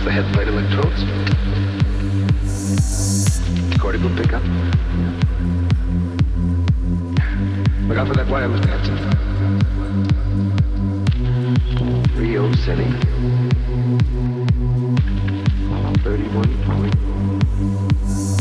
touch the head plate electrodes. Cortical pickup. Look out for that wire, Mr. Rio setting. 31.3.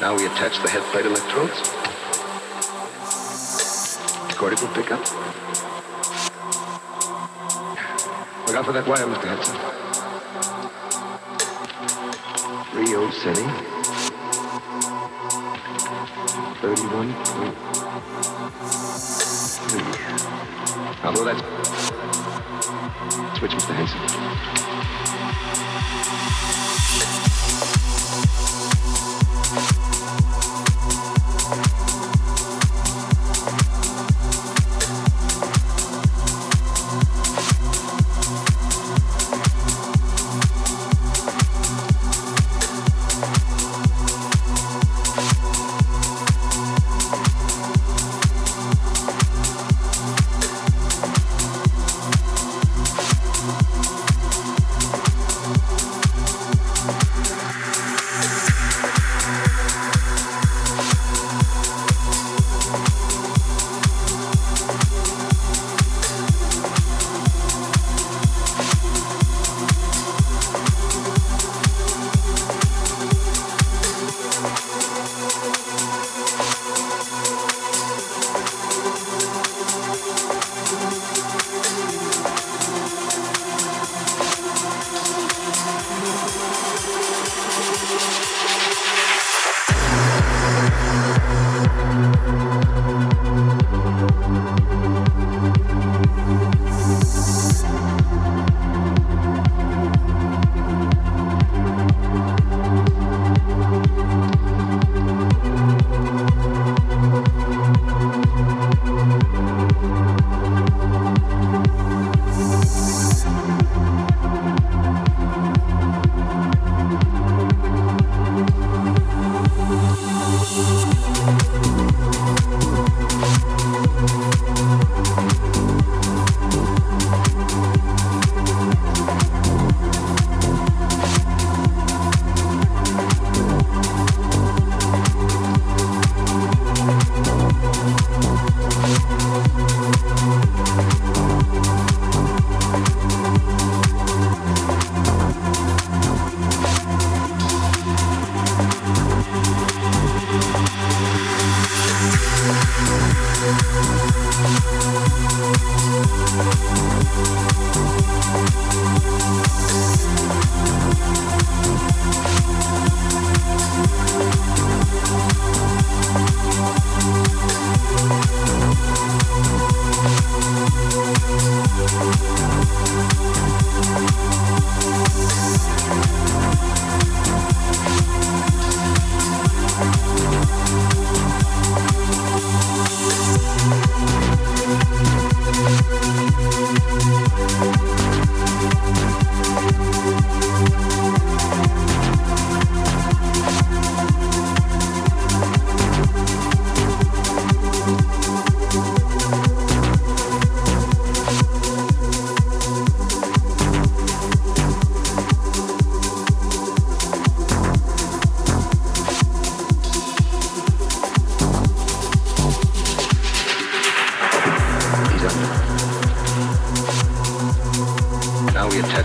Now we attach the head plate electrodes. Cortical pickup. Look out for that wire, Mr. Hudson. Rio setting. 31.3. Now blow that. Switch, Mr. Henson.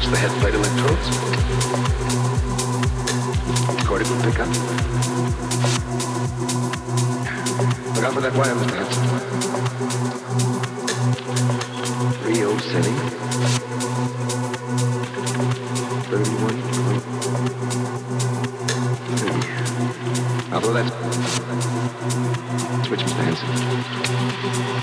Touch the head plate electrodes. Cortical pickup. Look out for that wire, Mr. Hudson. Rio City. 31 point. I'll blow that switch, Mr. Hanson.